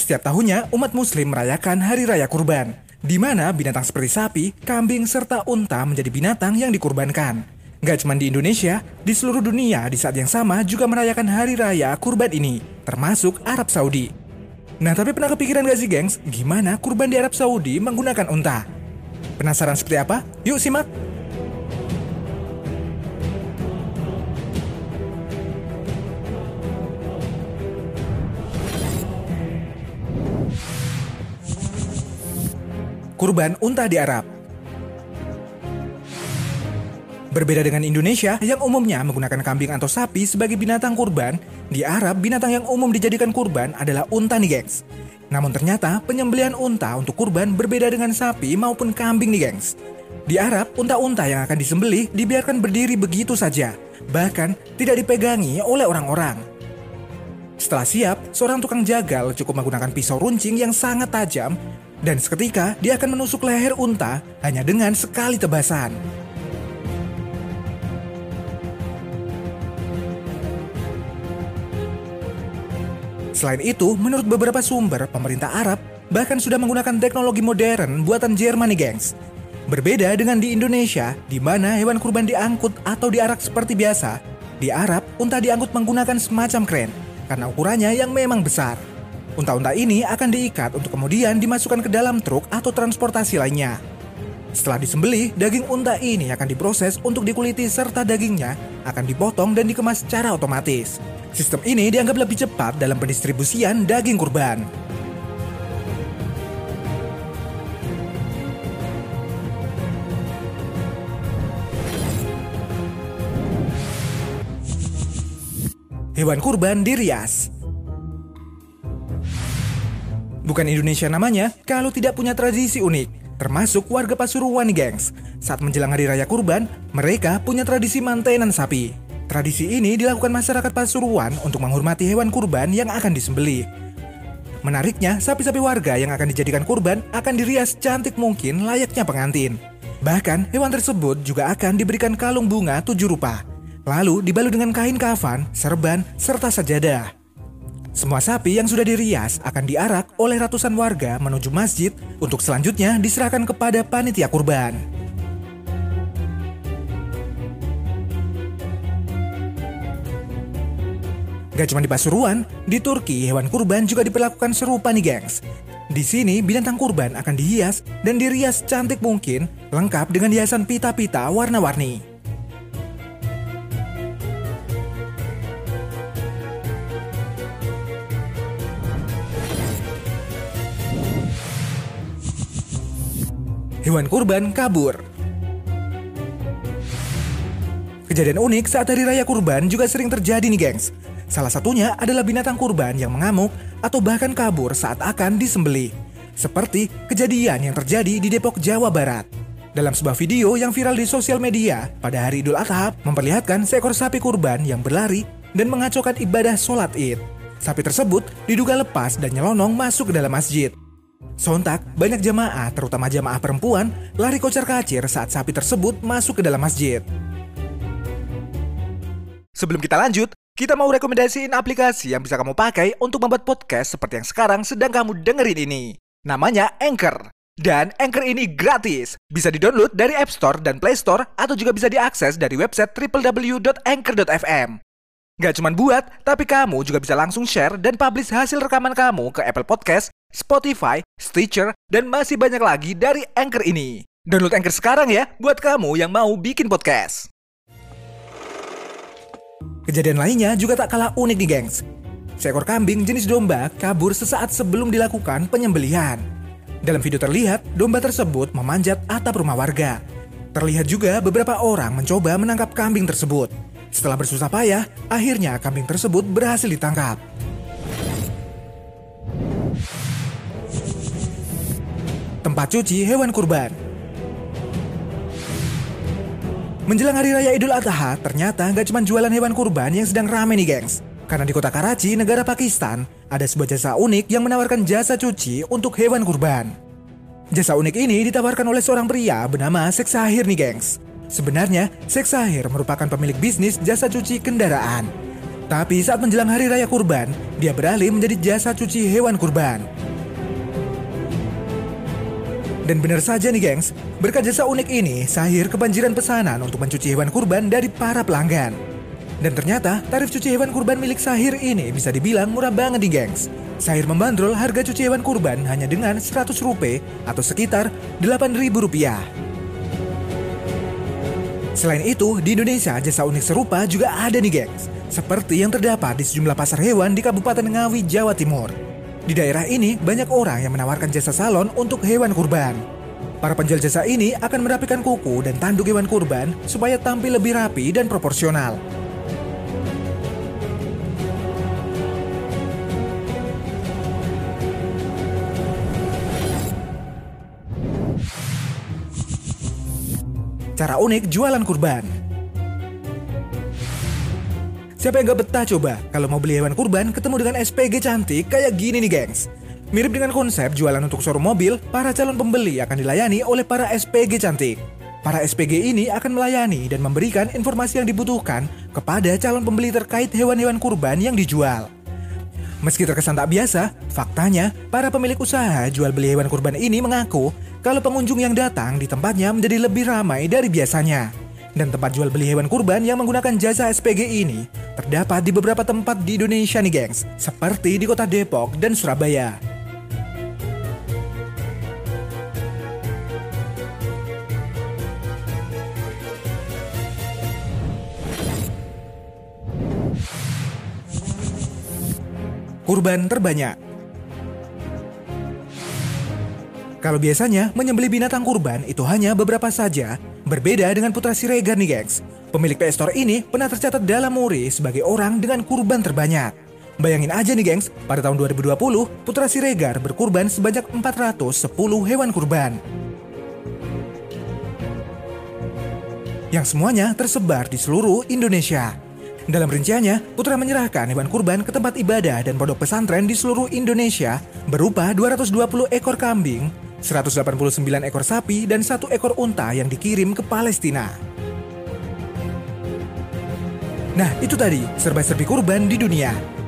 setiap tahunnya umat muslim merayakan Hari Raya Kurban, di mana binatang seperti sapi, kambing, serta unta menjadi binatang yang dikurbankan. Gak cuma di Indonesia, di seluruh dunia di saat yang sama juga merayakan Hari Raya Kurban ini, termasuk Arab Saudi. Nah tapi pernah kepikiran gak sih gengs, gimana kurban di Arab Saudi menggunakan unta? Penasaran seperti apa? Yuk simak! Kurban unta di Arab Berbeda dengan Indonesia yang umumnya menggunakan kambing atau sapi sebagai binatang kurban, di Arab binatang yang umum dijadikan kurban adalah unta nih gengs. Namun ternyata penyembelihan unta untuk kurban berbeda dengan sapi maupun kambing nih gengs. Di Arab, unta-unta yang akan disembelih dibiarkan berdiri begitu saja, bahkan tidak dipegangi oleh orang-orang. Setelah siap, seorang tukang jagal cukup menggunakan pisau runcing yang sangat tajam dan seketika dia akan menusuk leher unta hanya dengan sekali tebasan. Selain itu, menurut beberapa sumber, pemerintah Arab bahkan sudah menggunakan teknologi modern buatan Jerman nih gengs. Berbeda dengan di Indonesia, di mana hewan kurban diangkut atau diarak seperti biasa, di Arab, unta diangkut menggunakan semacam kren karena ukurannya yang memang besar. Unta-unta ini akan diikat untuk kemudian dimasukkan ke dalam truk atau transportasi lainnya. Setelah disembelih, daging unta ini akan diproses untuk dikuliti serta dagingnya akan dipotong dan dikemas secara otomatis. Sistem ini dianggap lebih cepat dalam pendistribusian daging kurban. Hewan kurban dirias Bukan Indonesia namanya kalau tidak punya tradisi unik, termasuk warga Pasuruan nih gengs. Saat menjelang hari raya kurban, mereka punya tradisi mantenan sapi. Tradisi ini dilakukan masyarakat Pasuruan untuk menghormati hewan kurban yang akan disembelih. Menariknya, sapi-sapi warga yang akan dijadikan kurban akan dirias cantik mungkin layaknya pengantin. Bahkan, hewan tersebut juga akan diberikan kalung bunga tujuh rupa. Lalu dibalut dengan kain kafan, serban, serta sajadah. Semua sapi yang sudah dirias akan diarak oleh ratusan warga menuju masjid untuk selanjutnya diserahkan kepada panitia kurban. Gak cuma di Pasuruan, di Turki hewan kurban juga diperlakukan serupa nih gengs. Di sini binatang kurban akan dihias dan dirias cantik mungkin, lengkap dengan hiasan pita-pita warna-warni. Hewan kurban kabur. Kejadian unik saat hari raya kurban juga sering terjadi nih gengs. Salah satunya adalah binatang kurban yang mengamuk atau bahkan kabur saat akan disembelih. Seperti kejadian yang terjadi di Depok, Jawa Barat. Dalam sebuah video yang viral di sosial media pada hari Idul Adha memperlihatkan seekor sapi kurban yang berlari dan mengacaukan ibadah sholat id. Sapi tersebut diduga lepas dan nyelonong masuk ke dalam masjid. Sontak, banyak jamaah, terutama jamaah perempuan, lari kocar kacir saat sapi tersebut masuk ke dalam masjid. Sebelum kita lanjut, kita mau rekomendasiin aplikasi yang bisa kamu pakai untuk membuat podcast seperti yang sekarang sedang kamu dengerin ini. Namanya Anchor. Dan Anchor ini gratis. Bisa di-download dari App Store dan Play Store atau juga bisa diakses dari website www.anchor.fm. Gak cuma buat, tapi kamu juga bisa langsung share dan publish hasil rekaman kamu ke Apple Podcast, Spotify, Stitcher, dan masih banyak lagi dari Anchor ini. Download Anchor sekarang ya, buat kamu yang mau bikin podcast. Kejadian lainnya juga tak kalah unik nih gengs. Seekor kambing jenis domba kabur sesaat sebelum dilakukan penyembelihan. Dalam video terlihat, domba tersebut memanjat atap rumah warga. Terlihat juga beberapa orang mencoba menangkap kambing tersebut. Setelah bersusah payah, akhirnya kambing tersebut berhasil ditangkap. Tempat cuci hewan kurban. Menjelang Hari Raya Idul Adha, ternyata nggak cuma jualan hewan kurban yang sedang rame nih gengs. Karena di kota Karachi, negara Pakistan, ada sebuah jasa unik yang menawarkan jasa cuci untuk hewan kurban. Jasa unik ini ditawarkan oleh seorang pria bernama Seksahir nih gengs. Sebenarnya, Seksahir merupakan pemilik bisnis jasa cuci kendaraan. Tapi saat menjelang Hari Raya Kurban, dia beralih menjadi jasa cuci hewan kurban. Dan benar saja nih gengs, berkat jasa unik ini, Sahir kebanjiran pesanan untuk mencuci hewan kurban dari para pelanggan. Dan ternyata tarif cuci hewan kurban milik Sahir ini bisa dibilang murah banget nih gengs. Sahir membandrol harga cuci hewan kurban hanya dengan 100 rupiah atau sekitar 8.000 rupiah. Selain itu, di Indonesia jasa unik serupa juga ada nih gengs. Seperti yang terdapat di sejumlah pasar hewan di Kabupaten Ngawi, Jawa Timur. Di daerah ini, banyak orang yang menawarkan jasa salon untuk hewan kurban. Para penjual jasa ini akan merapikan kuku dan tanduk hewan kurban supaya tampil lebih rapi dan proporsional. Cara unik jualan kurban. Siapa yang gak betah coba kalau mau beli hewan kurban ketemu dengan SPG cantik kayak gini nih gengs. Mirip dengan konsep jualan untuk showroom mobil, para calon pembeli akan dilayani oleh para SPG cantik. Para SPG ini akan melayani dan memberikan informasi yang dibutuhkan kepada calon pembeli terkait hewan-hewan kurban yang dijual. Meski terkesan tak biasa, faktanya para pemilik usaha jual beli hewan kurban ini mengaku kalau pengunjung yang datang di tempatnya menjadi lebih ramai dari biasanya. Dan tempat jual beli hewan kurban yang menggunakan jasa SPG ini terdapat di beberapa tempat di Indonesia nih gengs, seperti di kota Depok dan Surabaya. Kurban terbanyak. Kalau biasanya menyembeli binatang kurban itu hanya beberapa saja, berbeda dengan Putra Siregar nih gengs. Pemilik PS Store ini pernah tercatat dalam Muri sebagai orang dengan kurban terbanyak. Bayangin aja nih gengs, pada tahun 2020, Putra Siregar berkurban sebanyak 410 hewan kurban. Yang semuanya tersebar di seluruh Indonesia. Dalam rinciannya, Putra menyerahkan hewan kurban ke tempat ibadah dan pondok pesantren di seluruh Indonesia berupa 220 ekor kambing, 189 ekor sapi, dan satu ekor unta yang dikirim ke Palestina. Nah, itu tadi serba-serbi kurban di dunia.